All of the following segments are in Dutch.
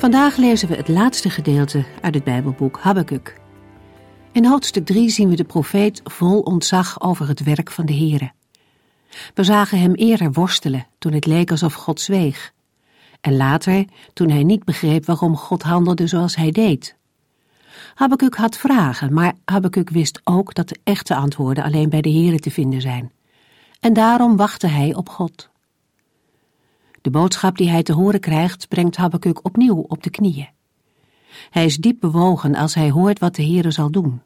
Vandaag lezen we het laatste gedeelte uit het Bijbelboek Habakkuk. In hoofdstuk 3 zien we de profeet vol ontzag over het werk van de Here. We zagen hem eerder worstelen toen het leek alsof God zweeg. En later toen hij niet begreep waarom God handelde zoals hij deed. Habakkuk had vragen, maar Habakkuk wist ook dat de echte antwoorden alleen bij de Here te vinden zijn. En daarom wachtte hij op God. De boodschap die hij te horen krijgt, brengt Habakkuk opnieuw op de knieën. Hij is diep bewogen als hij hoort wat de Heere zal doen.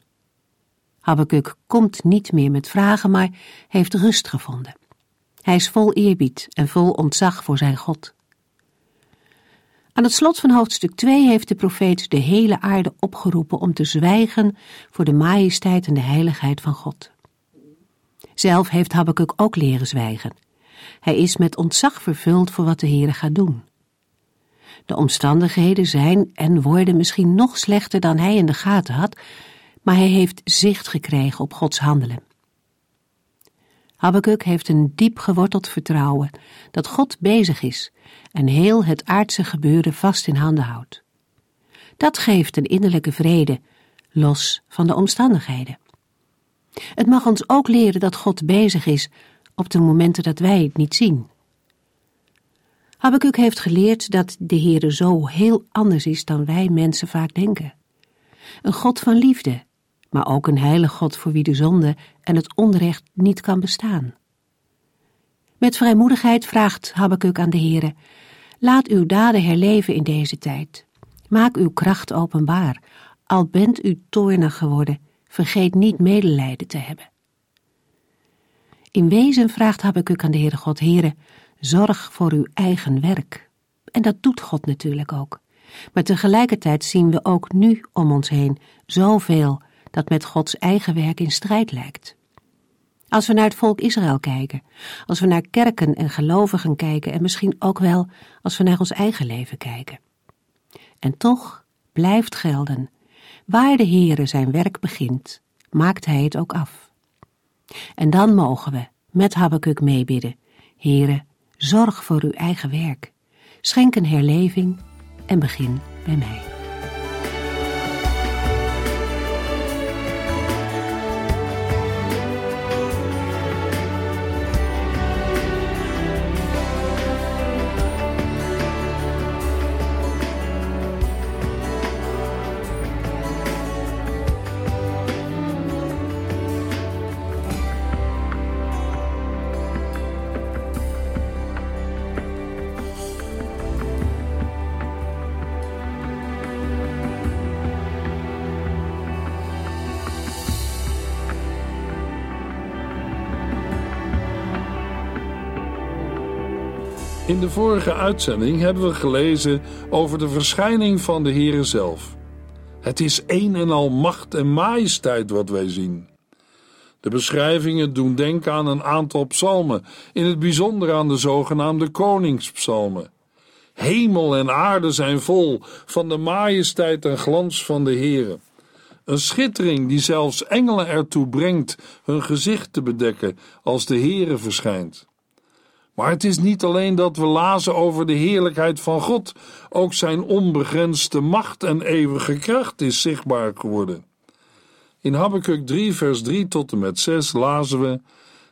Habakkuk komt niet meer met vragen, maar heeft rust gevonden. Hij is vol eerbied en vol ontzag voor zijn God. Aan het slot van hoofdstuk 2 heeft de profeet de hele aarde opgeroepen om te zwijgen voor de majesteit en de heiligheid van God. Zelf heeft Habakkuk ook leren zwijgen. Hij is met ontzag vervuld voor wat de Heere gaat doen. De omstandigheden zijn en worden misschien nog slechter dan hij in de gaten had, maar hij heeft zicht gekregen op Gods handelen. Habakkuk heeft een diep geworteld vertrouwen dat God bezig is en heel het aardse gebeuren vast in handen houdt. Dat geeft een innerlijke vrede, los van de omstandigheden. Het mag ons ook leren dat God bezig is op de momenten dat wij het niet zien. Habakkuk heeft geleerd dat de Heere zo heel anders is dan wij mensen vaak denken. Een God van liefde, maar ook een heilig God voor wie de zonde en het onrecht niet kan bestaan. Met vrijmoedigheid vraagt Habakkuk aan de Heere, laat uw daden herleven in deze tijd. Maak uw kracht openbaar, al bent u toornig geworden, vergeet niet medelijden te hebben. In wezen vraagt Habakkuk aan de Heere God, Heere, zorg voor uw eigen werk. En dat doet God natuurlijk ook. Maar tegelijkertijd zien we ook nu om ons heen zoveel dat met Gods eigen werk in strijd lijkt. Als we naar het volk Israël kijken, als we naar kerken en gelovigen kijken en misschien ook wel als we naar ons eigen leven kijken. En toch blijft gelden, waar de Heere zijn werk begint, maakt hij het ook af. En dan mogen we met Habakkuk meebidden. Here, zorg voor uw eigen werk. Schenk een herleving en begin bij mij. In de vorige uitzending hebben we gelezen over de verschijning van de Heere zelf. Het is een en al macht en majesteit wat wij zien. De beschrijvingen doen denken aan een aantal psalmen, in het bijzonder aan de zogenaamde koningspsalmen. Hemel en aarde zijn vol van de majesteit en glans van de Heere. Een schittering die zelfs engelen ertoe brengt hun gezicht te bedekken als de Heere verschijnt. Maar het is niet alleen dat we lazen over de heerlijkheid van God, ook zijn onbegrensde macht en eeuwige kracht is zichtbaar geworden. In Habakkuk 3, vers 3 tot en met 6 lazen we: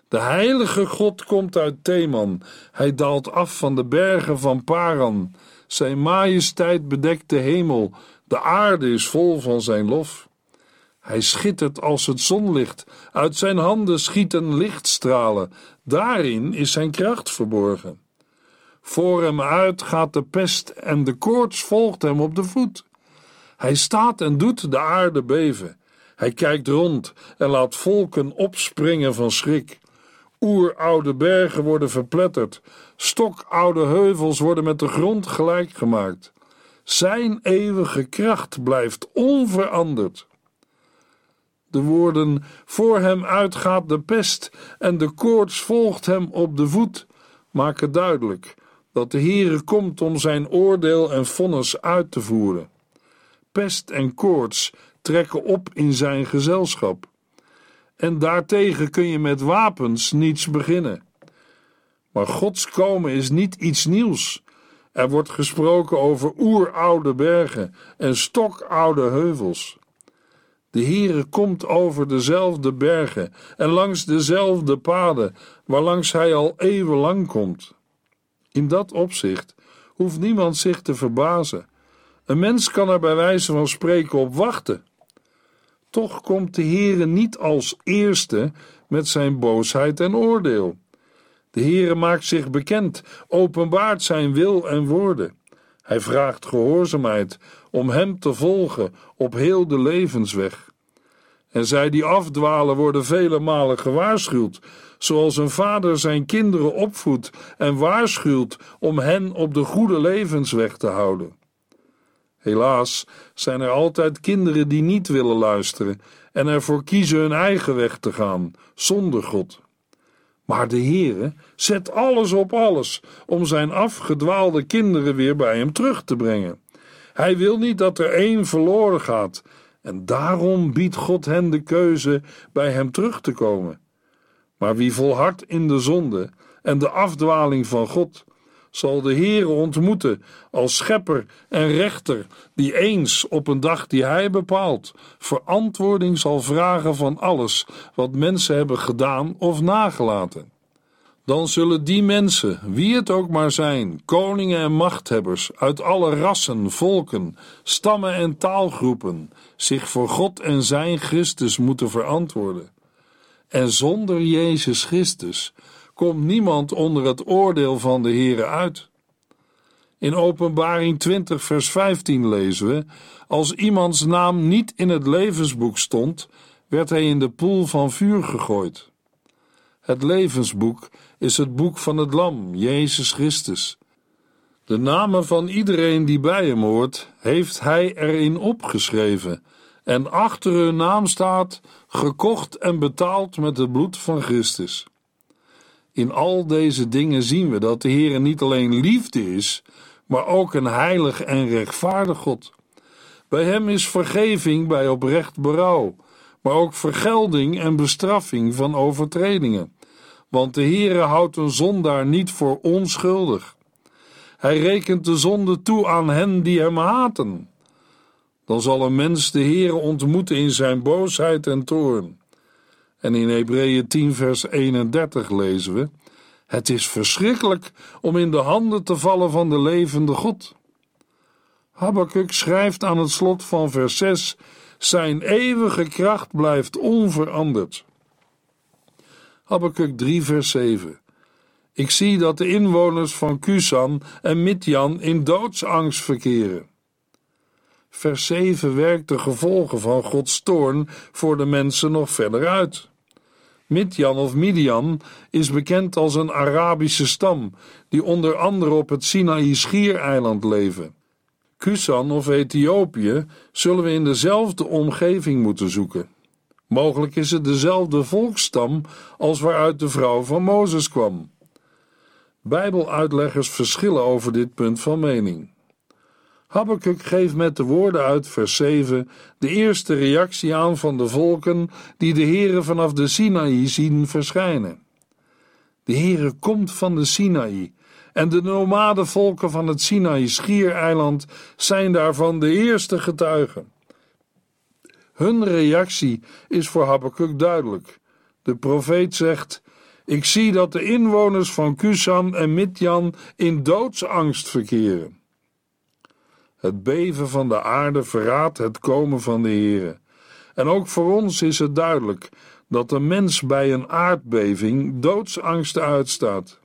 De heilige God komt uit Theman, hij daalt af van de bergen van Paran. Zijn majesteit bedekt de hemel, de aarde is vol van zijn lof. Hij schittert als het zonlicht, uit zijn handen schieten lichtstralen, daarin is zijn kracht verborgen. Voor hem uit gaat de pest en de koorts volgt hem op de voet. Hij staat en doet de aarde beven. Hij kijkt rond en laat volken opspringen van schrik. Oeroude bergen worden verpletterd, stokoude heuvels worden met de grond gelijk gemaakt. Zijn eeuwige kracht blijft onveranderd. De woorden: Voor hem uitgaat de pest en de koorts volgt hem op de voet, maken duidelijk dat de Heere komt om zijn oordeel en vonnis uit te voeren. Pest en koorts trekken op in zijn gezelschap. En daartegen kun je met wapens niets beginnen. Maar Gods komen is niet iets nieuws. Er wordt gesproken over oeroude bergen en stokoude heuvels. De Heere komt over dezelfde bergen en langs dezelfde paden, waarlangs hij al eeuwenlang komt. In dat opzicht hoeft niemand zich te verbazen. Een mens kan er bij wijze van spreken op wachten. Toch komt de Heere niet als eerste met zijn boosheid en oordeel. De Heere maakt zich bekend, openbaart zijn wil en woorden. Hij vraagt gehoorzaamheid om hem te volgen op heel de levensweg. En zij die afdwalen worden vele malen gewaarschuwd, zoals een vader zijn kinderen opvoedt en waarschuwt om hen op de goede levensweg te houden. Helaas zijn er altijd kinderen die niet willen luisteren en ervoor kiezen hun eigen weg te gaan, zonder God. Maar de Heere zet alles op alles om zijn afgedwaalde kinderen weer bij hem terug te brengen. Hij wil niet dat er één verloren gaat, en daarom biedt God hen de keuze bij hem terug te komen. Maar wie volhardt in de zonde en de afdwaling van God, zal de Heere ontmoeten als schepper en rechter, die eens op een dag die hij bepaalt, verantwoording zal vragen van alles wat mensen hebben gedaan of nagelaten. Dan zullen die mensen, wie het ook maar zijn, koningen en machthebbers uit alle rassen, volken, stammen en taalgroepen, zich voor God en zijn Christus moeten verantwoorden. En zonder Jezus Christus komt niemand onder het oordeel van de Heere uit. In Openbaring 20, vers 15 lezen we: Als iemands naam niet in het levensboek stond, werd hij in de poel van vuur gegooid. Het levensboek is het boek van het Lam, Jezus Christus. De namen van iedereen die bij hem hoort, heeft hij erin opgeschreven, en achter hun naam staat: gekocht en betaald met het bloed van Christus. In al deze dingen zien we dat de Heer niet alleen liefde is, maar ook een heilig en rechtvaardig God. Bij hem is vergeving bij oprecht berouw, maar ook vergelding en bestraffing van overtredingen. Want de Heere houdt een zondaar niet voor onschuldig. Hij rekent de zonde toe aan hen die hem haten. Dan zal een mens de Heere ontmoeten in zijn boosheid en toorn. En in Hebreeën 10 vers 31 lezen we: Het is verschrikkelijk om in de handen te vallen van de levende God. Habakkuk schrijft aan het slot van vers 6: Zijn eeuwige kracht blijft onveranderd. Habakkuk 3 vers 7 Ik zie dat de inwoners van Kusan en Midjan in doodsangst verkeren. Vers 7 werkt de gevolgen van Gods toorn voor de mensen nog verder uit. Midjan of Midian is bekend als een Arabische stam, die onder andere op het Sinaï-schiereiland leven. Kusan of Ethiopië zullen we in dezelfde omgeving moeten zoeken. Mogelijk is het dezelfde volkstam als waaruit de vrouw van Mozes kwam. Bijbeluitleggers verschillen over dit punt van mening. Habakkuk geeft met de woorden uit vers 7 de eerste reactie aan van de volken die de Heere vanaf de Sinaï zien verschijnen. De Heere komt van de Sinaï en de nomade volken van het Sinaï-schiereiland zijn daarvan de eerste getuigen. Hun reactie is voor Habakkuk duidelijk. De profeet zegt: Ik zie dat de inwoners van Kusan en Midjan in doodsangst verkeren. Het beven van de aarde verraadt het komen van de Heere. En ook voor ons is het duidelijk dat de mens bij een aardbeving doodsangst uitstaat.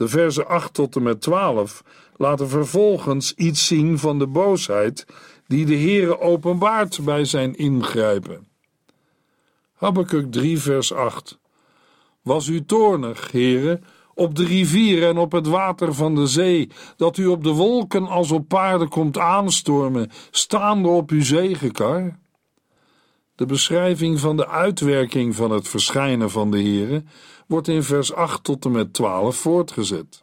De versen 8 tot en met 12 laten vervolgens iets zien van de boosheid die de Heere openbaart bij zijn ingrijpen. Habakkuk 3 vers 8 Was u toornig, Heere, op de rivier en op het water van de zee, dat u op de wolken als op paarden komt aanstormen, staande op uw zegenkar? De beschrijving van de uitwerking van het verschijnen van de Here wordt in vers 8 tot en met 12 voortgezet.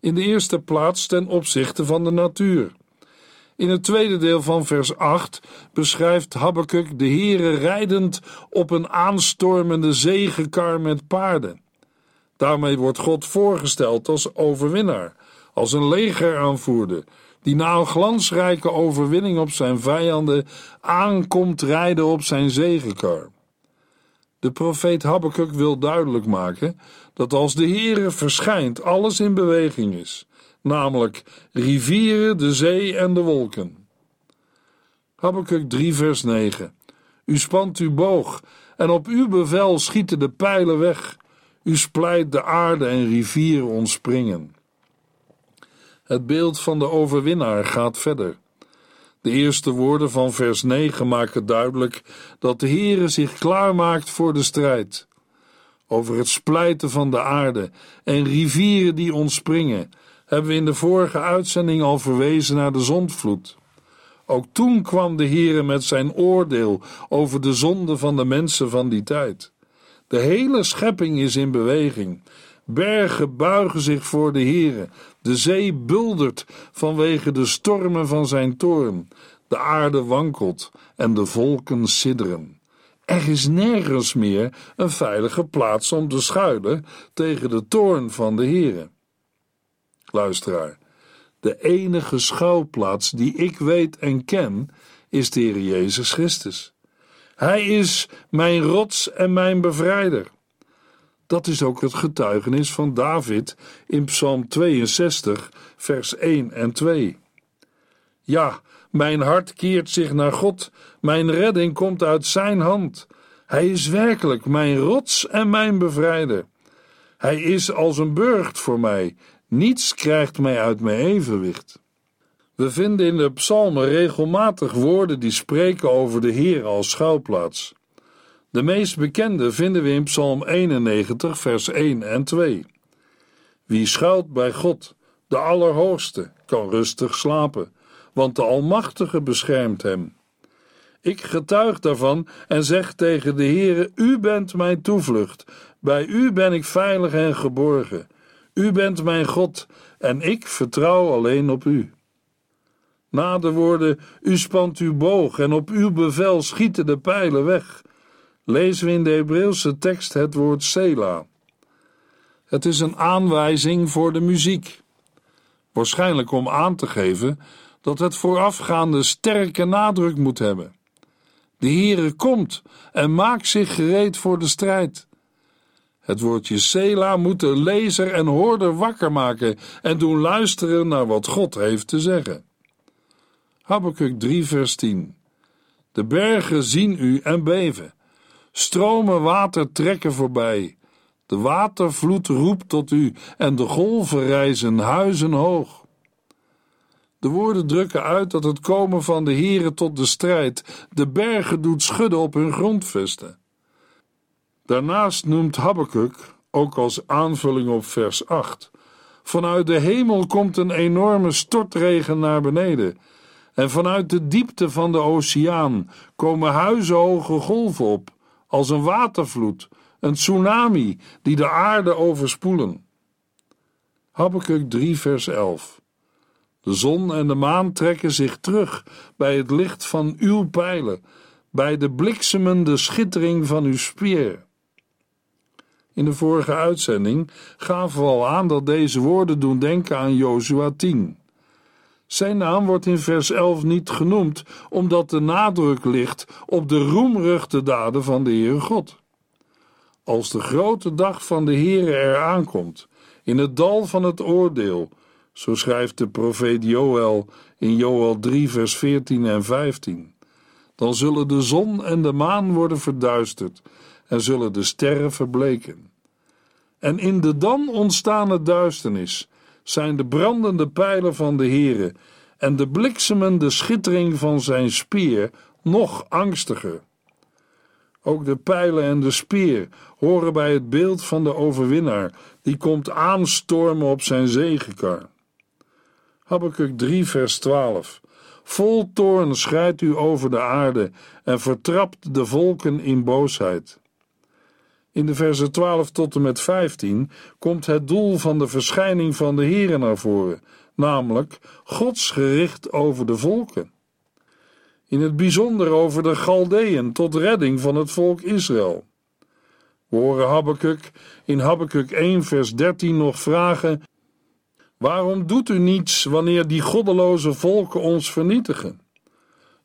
In de eerste plaats ten opzichte van de natuur. In het tweede deel van vers 8 beschrijft Habakkuk de Heere rijdend op een aanstormende zegenkar met paarden. Daarmee wordt God voorgesteld als overwinnaar, als een legeraanvoerder, die na een glansrijke overwinning op zijn vijanden aankomt rijden op zijn zegenkar. De profeet Habakkuk wil duidelijk maken dat als de Heere verschijnt, alles in beweging is, namelijk rivieren, de zee en de wolken. Habakkuk 3 vers 9 U spant uw boog en op uw bevel schieten de pijlen weg. U splijt de aarde en rivieren ontspringen. Het beeld van de overwinnaar gaat verder. De eerste woorden van vers 9 maken duidelijk dat de Heere zich klaarmaakt voor de strijd. Over het splijten van de aarde en rivieren die ontspringen, hebben we in de vorige uitzending al verwezen naar de zondvloed. Ook toen kwam de Heere met zijn oordeel over de zonde van de mensen van die tijd. De hele schepping is in beweging. Bergen buigen zich voor de Heere. De zee buldert vanwege de stormen van zijn toorn. De aarde wankelt en de volken sidderen. Er is nergens meer een veilige plaats om te schuilen tegen de toorn van de Heere. Luisteraar, de enige schuilplaats die ik weet en ken is de Heer Jezus Christus. Hij is mijn rots en mijn bevrijder. Dat is ook het getuigenis van David in Psalm 62, vers 1 en 2. Ja, mijn hart keert zich naar God, mijn redding komt uit Zijn hand. Hij is werkelijk mijn rots en mijn bevrijder. Hij is als een burcht voor mij, niets krijgt mij uit mijn evenwicht. We vinden in de psalmen regelmatig woorden die spreken over de Heer als schuilplaats. De meest bekende vinden we in Psalm 91, vers 1 en 2. Wie schuilt bij God, de Allerhoogste, kan rustig slapen, want de Almachtige beschermt hem. Ik getuig daarvan en zeg tegen de Heere: U bent mijn toevlucht, bij U ben ik veilig en geborgen. U bent mijn God en ik vertrouw alleen op U. Na de woorden: U spant uw boog en op uw bevel schieten de pijlen weg lezen we in de Hebreeuwse tekst het woord Sela. Het is een aanwijzing voor de muziek. Waarschijnlijk om aan te geven dat het voorafgaande sterke nadruk moet hebben. De Heere komt en maakt zich gereed voor de strijd. Het woordje Sela moet de lezer en hoorder wakker maken en doen luisteren naar wat God heeft te zeggen. Habakkuk 3 vers 10 De bergen zien u en beven Stromen water trekken voorbij. De watervloed roept tot u en de golven rijzen huizen hoog. De woorden drukken uit dat het komen van de Here tot de strijd de bergen doet schudden op hun grondvesten. Daarnaast noemt Habakkuk, ook als aanvulling op vers 8, vanuit de hemel komt een enorme stortregen naar beneden, en vanuit de diepte van de oceaan komen huizenhoge golven op, als een watervloed, een tsunami die de aarde overspoelen. Habakkuk 3 vers 11 De zon en de maan trekken zich terug bij het licht van uw pijlen, bij de bliksemende schittering van uw speer. In de vorige uitzending gaven we al aan dat deze woorden doen denken aan Jozua 10. Zijn naam wordt in vers 11 niet genoemd, omdat de nadruk ligt op de roemruchte daden van de Heere God. Als de grote dag van de Heere eraan komt, in het dal van het oordeel, zo schrijft de profeet Joël in Joël 3 vers 14 en 15, dan zullen de zon en de maan worden verduisterd en zullen de sterren verbleken. En in de dan ontstane duisternis zijn de brandende pijlen van de Heere en de bliksemende schittering van zijn spier nog angstiger. Ook de pijlen en de speer horen bij het beeld van de overwinnaar, die komt aanstormen op zijn zegenkar. Habakkuk 3, vers 12. Vol toorn schrijdt u over de aarde en vertrapt de volken in boosheid. In de versen 12 tot en met 15 komt het doel van de verschijning van de Here naar voren, namelijk Gods gericht over de volken. In het bijzonder over de Galdeën tot redding van het volk Israël. We horen Habakkuk in Habakkuk 1 vers 13 nog vragen Waarom doet u niets wanneer die goddeloze volken ons vernietigen?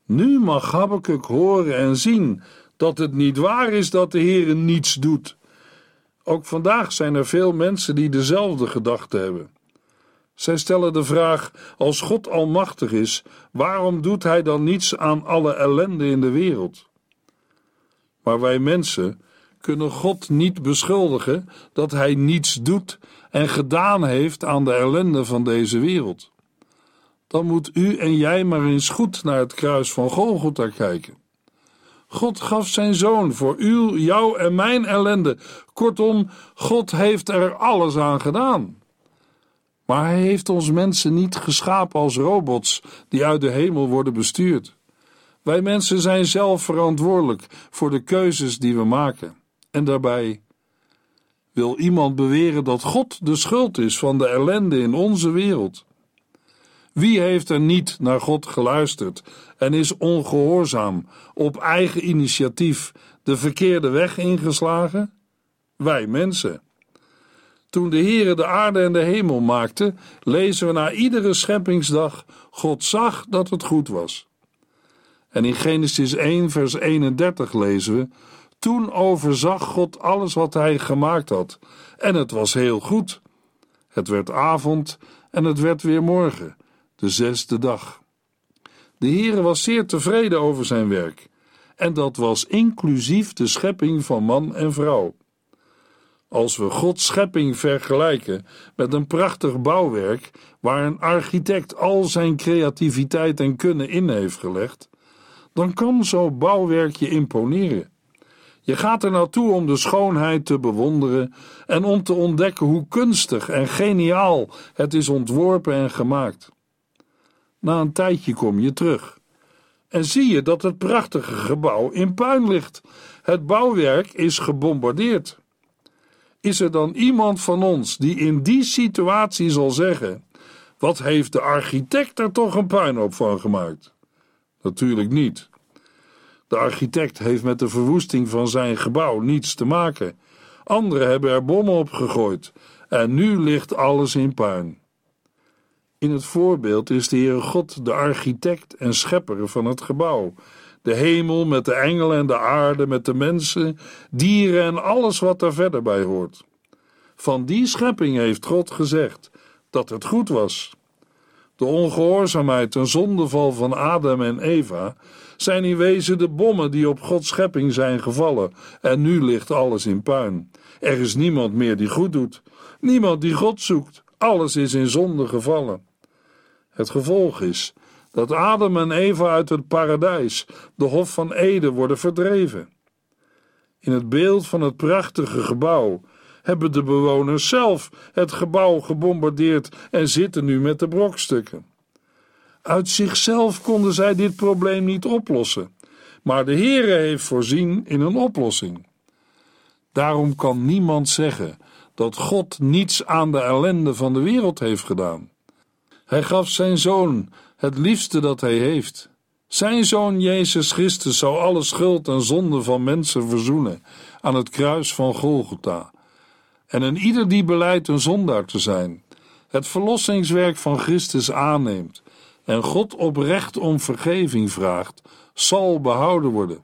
Nu mag Habakkuk horen en zien dat het niet waar is dat de Heer niets doet. Ook vandaag zijn er veel mensen die dezelfde gedachte hebben. Zij stellen de vraag: als God almachtig is, waarom doet Hij dan niets aan alle ellende in de wereld? Maar wij mensen kunnen God niet beschuldigen dat Hij niets doet en gedaan heeft aan de ellende van deze wereld. Dan moet u en jij maar eens goed naar het kruis van Golgotha kijken. God gaf zijn zoon voor uw, jou en mijn ellende. Kortom, God heeft er alles aan gedaan. Maar hij heeft ons mensen niet geschapen als robots die uit de hemel worden bestuurd. Wij mensen zijn zelf verantwoordelijk voor de keuzes die we maken. En daarbij wil iemand beweren dat God de schuld is van de ellende in onze wereld. Wie heeft er niet naar God geluisterd en is ongehoorzaam, op eigen initiatief, de verkeerde weg ingeslagen? Wij mensen. Toen de Heere de aarde en de hemel maakte, lezen we na iedere scheppingsdag: God zag dat het goed was. En in Genesis 1, vers 31 lezen we: Toen overzag God alles wat hij gemaakt had, en het was heel goed. Het werd avond en het werd weer morgen, de zesde dag. De Heere was zeer tevreden over zijn werk, en dat was inclusief de schepping van man en vrouw. Als we Gods schepping vergelijken met een prachtig bouwwerk waar een architect al zijn creativiteit en kunnen in heeft gelegd, dan kan zo'n bouwwerk je imponeren. Je gaat er naartoe om de schoonheid te bewonderen en om te ontdekken hoe kunstig en geniaal het is ontworpen en gemaakt. Na een tijdje kom je terug en zie je dat het prachtige gebouw in puin ligt. Het bouwwerk is gebombardeerd. Is er dan iemand van ons die in die situatie zal zeggen: Wat heeft de architect er toch een puinhoop van gemaakt? Natuurlijk niet. De architect heeft met de verwoesting van zijn gebouw niets te maken. Anderen hebben er bommen op gegooid en nu ligt alles in puin. In het voorbeeld is de Heere God de architect en schepper van het gebouw de hemel met de engelen en de aarde met de mensen, dieren en alles wat daar verder bij hoort. Van die schepping heeft God gezegd dat het goed was. De ongehoorzaamheid en zondeval van Adam en Eva zijn in wezen de bommen die op Gods schepping zijn gevallen, en nu ligt alles in puin. Er is niemand meer die goed doet, niemand die God zoekt, alles is in zonde gevallen. Het gevolg is dat Adam en Eva uit het paradijs, de Hof van Eden, worden verdreven. In het beeld van het prachtige gebouw hebben de bewoners zelf het gebouw gebombardeerd en zitten nu met de brokstukken. Uit zichzelf konden zij dit probleem niet oplossen, maar de Heere heeft voorzien in een oplossing. Daarom kan niemand zeggen dat God niets aan de ellende van de wereld heeft gedaan. Hij gaf zijn zoon het liefste dat hij heeft. Zijn zoon Jezus Christus zou alle schuld en zonde van mensen verzoenen aan het kruis van Golgotha. En een ieder die beleidt een zondaar te zijn, het verlossingswerk van Christus aanneemt en God oprecht om vergeving vraagt, zal behouden worden.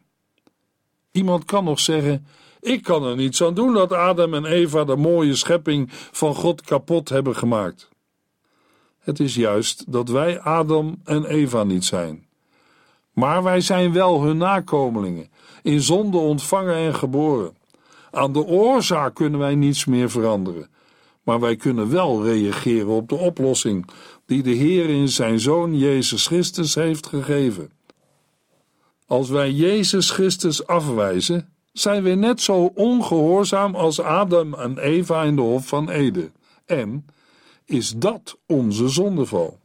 Iemand kan nog zeggen: Ik kan er niets aan doen dat Adam en Eva de mooie schepping van God kapot hebben gemaakt. Het is juist dat wij Adam en Eva niet zijn. Maar wij zijn wel hun nakomelingen, in zonde ontvangen en geboren. Aan de oorzaak kunnen wij niets meer veranderen, maar wij kunnen wel reageren op de oplossing die de Heer in zijn Zoon Jezus Christus heeft gegeven. Als wij Jezus Christus afwijzen, zijn we net zo ongehoorzaam als Adam en Eva in de Hof van Eden. En is dat onze zondeval?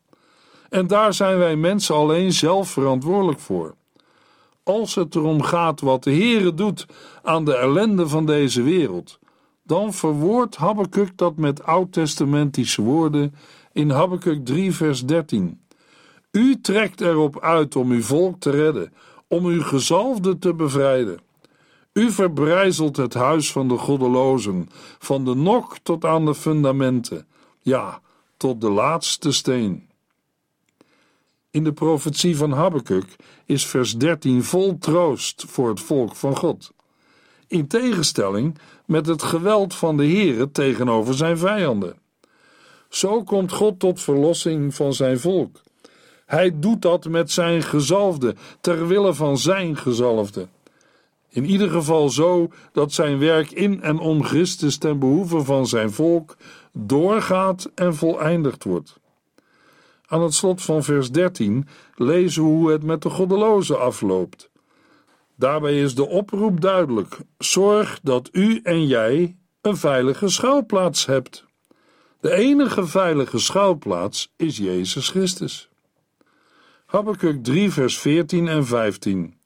En daar zijn wij mensen alleen zelf verantwoordelijk voor. Als het erom gaat wat de Heere doet aan de ellende van deze wereld, dan verwoordt Habakkuk dat met oud-testamentische woorden in Habakkuk 3 vers 13. U trekt erop uit om uw volk te redden, om uw gezalfde te bevrijden. U verbrijzelt het huis van de goddelozen, van de nok tot aan de fundamenten, ja, tot de laatste steen. In de profetie van Habakkuk is vers 13 vol troost voor het volk van God. In tegenstelling met het geweld van de Heere tegenover zijn vijanden. Zo komt God tot verlossing van zijn volk. Hij doet dat met zijn gezalfde, ter wille van zijn gezalfde. In ieder geval zo dat zijn werk in en om Christus ten behoeve van zijn volk doorgaat en voleindigd wordt. Aan het slot van vers 13 lezen we hoe het met de goddelozen afloopt. Daarbij is de oproep duidelijk: zorg dat u en jij een veilige schuilplaats hebt. De enige veilige schuilplaats is Jezus Christus. Habakkuk 3, vers 14 en 15.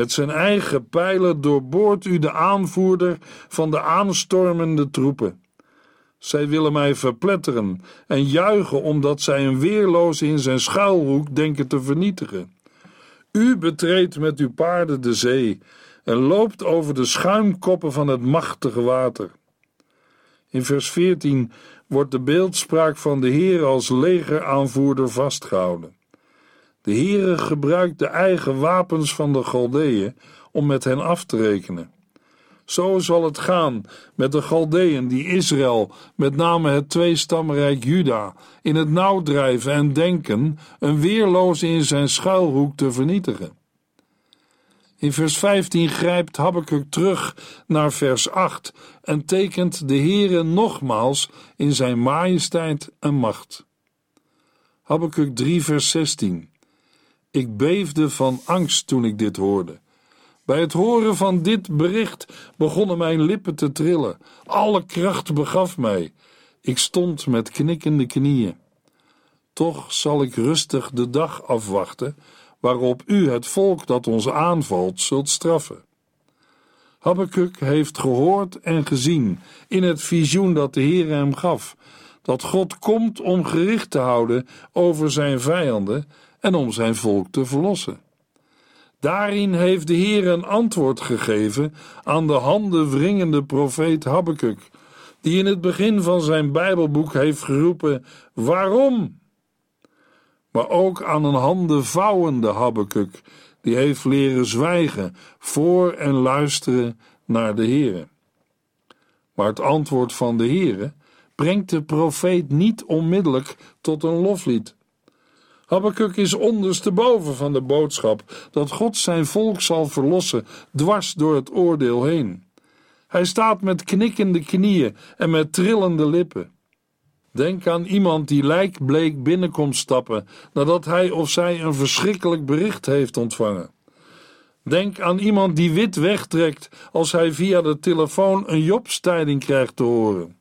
Met zijn eigen pijlen doorboort u de aanvoerder van de aanstormende troepen. Zij willen mij verpletteren en juichen omdat zij een weerloze in zijn schuilhoek denken te vernietigen. U betreedt met uw paarden de zee en loopt over de schuimkoppen van het machtige water. In vers 14 wordt de beeldspraak van de Heer als legeraanvoerder vastgehouden. De Heere gebruikt de eigen wapens van de Galdeeën om met hen af te rekenen. Zo zal het gaan met de Galdeën die Israël, met name het tweestamrijk Juda, in het nauw drijven en denken een weerloos in zijn schuilhoek te vernietigen. In vers 15 grijpt Habakkuk terug naar vers 8 en tekent de Heere nogmaals in zijn majesteit en macht. Habakkuk 3 vers 16 Ik beefde van angst toen ik dit hoorde. Bij het horen van dit bericht begonnen mijn lippen te trillen. Alle kracht begaf mij. Ik stond met knikkende knieën. Toch zal ik rustig de dag afwachten waarop u het volk dat ons aanvalt zult straffen. Habakkuk heeft gehoord en gezien in het visioen dat de Heer hem gaf, dat God komt om gericht te houden over zijn vijanden en om zijn volk te verlossen. Daarin heeft de Heer een antwoord gegeven aan de handen wringende profeet Habakkuk, die in het begin van zijn Bijbelboek heeft geroepen: Waarom? Maar ook aan een handen vouwende Habakkuk, die heeft leren zwijgen voor en luisteren naar de Heer. Maar het antwoord van de Heer brengt de profeet niet onmiddellijk tot een loflied. Habakkuk is ondersteboven van de boodschap dat God zijn volk zal verlossen dwars door het oordeel heen. Hij staat met knikkende knieën en met trillende lippen. Denk aan iemand die lijkbleek binnenkomt stappen nadat hij of zij een verschrikkelijk bericht heeft ontvangen. Denk aan iemand die wit wegtrekt als hij via de telefoon een jobstijding krijgt te horen.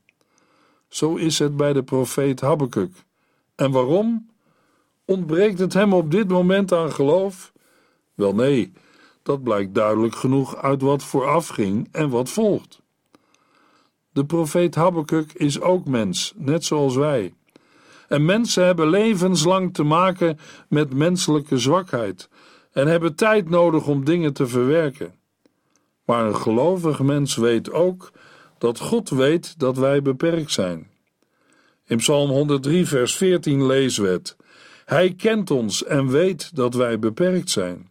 Zo is het bij de profeet Habakkuk. En waarom? Ontbreekt het hem op dit moment aan geloof? Wel nee, dat blijkt duidelijk genoeg uit wat vooraf ging en wat volgt. De profeet Habakkuk is ook mens, net zoals wij. En mensen hebben levenslang te maken met menselijke zwakheid en hebben tijd nodig om dingen te verwerken. Maar een gelovig mens weet ook dat God weet dat wij beperkt zijn. In Psalm 103, vers 14 lezen we het. Hij kent ons en weet dat wij beperkt zijn.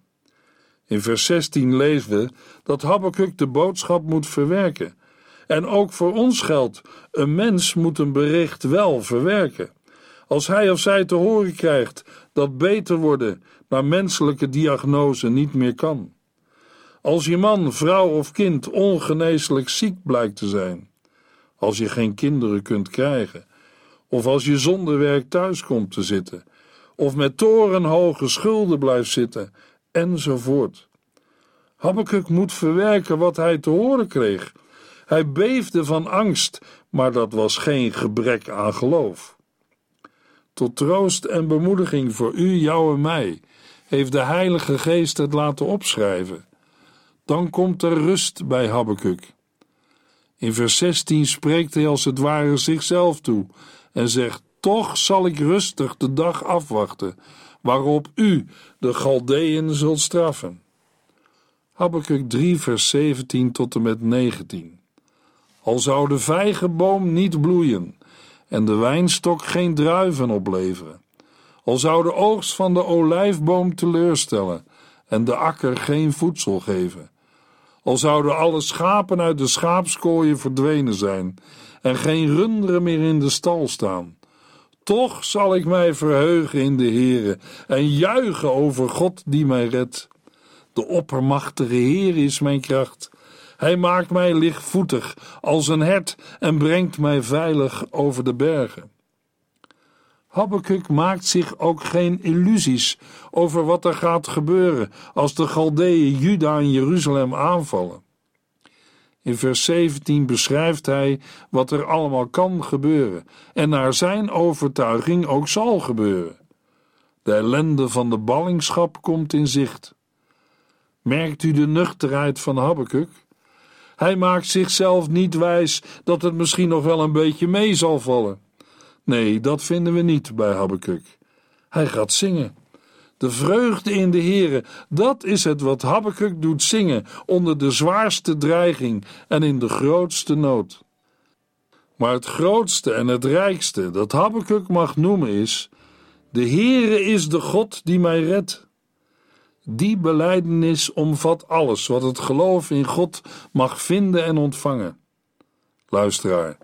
In vers 16 lezen we dat Habakkuk de boodschap moet verwerken. En ook voor ons geldt: een mens moet een bericht wel verwerken. Als hij of zij te horen krijgt dat beter worden naar menselijke diagnose niet meer kan. Als je man, vrouw of kind ongeneeslijk ziek blijkt te zijn. Als je geen kinderen kunt krijgen. Of als je zonder werk thuis komt te zitten of met torenhoge schulden blijft zitten, enzovoort. Habakkuk moet verwerken wat hij te horen kreeg. Hij beefde van angst, maar dat was geen gebrek aan geloof. Tot troost en bemoediging voor u, jou en mij, heeft de Heilige Geest het laten opschrijven. Dan komt er rust bij Habakkuk. In vers 16 spreekt hij als het ware zichzelf toe en zegt: Toch zal ik rustig de dag afwachten, waarop u de Galdeën zult straffen. Habakkuk 3, vers 17 tot en met 19. Al zou de vijgenboom niet bloeien en de wijnstok geen druiven opleveren, al zou de oogst van de olijfboom teleurstellen en de akker geen voedsel geven, al zouden alle schapen uit de schaapskooien verdwenen zijn en geen runderen meer in de stal staan. Toch zal ik mij verheugen in de Heere en juichen over God die mij redt. De oppermachtige Heer is mijn kracht. Hij maakt mij lichtvoetig als een hert en brengt mij veilig over de bergen. Habakkuk maakt zich ook geen illusies over wat er gaat gebeuren als de Galdeeën Juda en Jeruzalem aanvallen. In vers 17 beschrijft hij wat er allemaal kan gebeuren en naar zijn overtuiging ook zal gebeuren. De ellende van de ballingschap komt in zicht. Merkt u de nuchterheid van Habakkuk? Hij maakt zichzelf niet wijs dat het misschien nog wel een beetje mee zal vallen. Nee, dat vinden we niet bij Habakkuk. Hij gaat zingen. De vreugde in de Heere, dat is het wat Habakkuk doet zingen onder de zwaarste dreiging en in de grootste nood. Maar het grootste en het rijkste dat Habakkuk mag noemen is: De Heere is de God die mij redt. Die belijdenis omvat alles wat het geloof in God mag vinden en ontvangen. Luisteraar,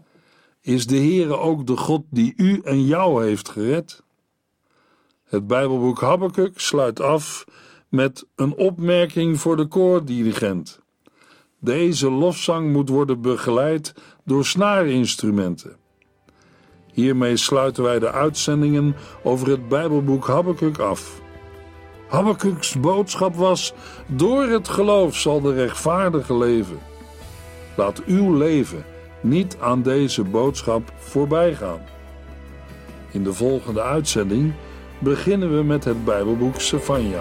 is de Heere ook de God die u en jou heeft gered? Het Bijbelboek Habakkuk sluit af met een opmerking voor de koordirigent. Deze lofzang moet worden begeleid door snaarinstrumenten. Hiermee sluiten wij de uitzendingen over het Bijbelboek Habakkuk af. Habakkuks boodschap was: Door het geloof zal de rechtvaardige leven. Laat uw leven niet aan deze boodschap voorbij gaan. In de volgende uitzending beginnen we met het Bijbelboek Sefania.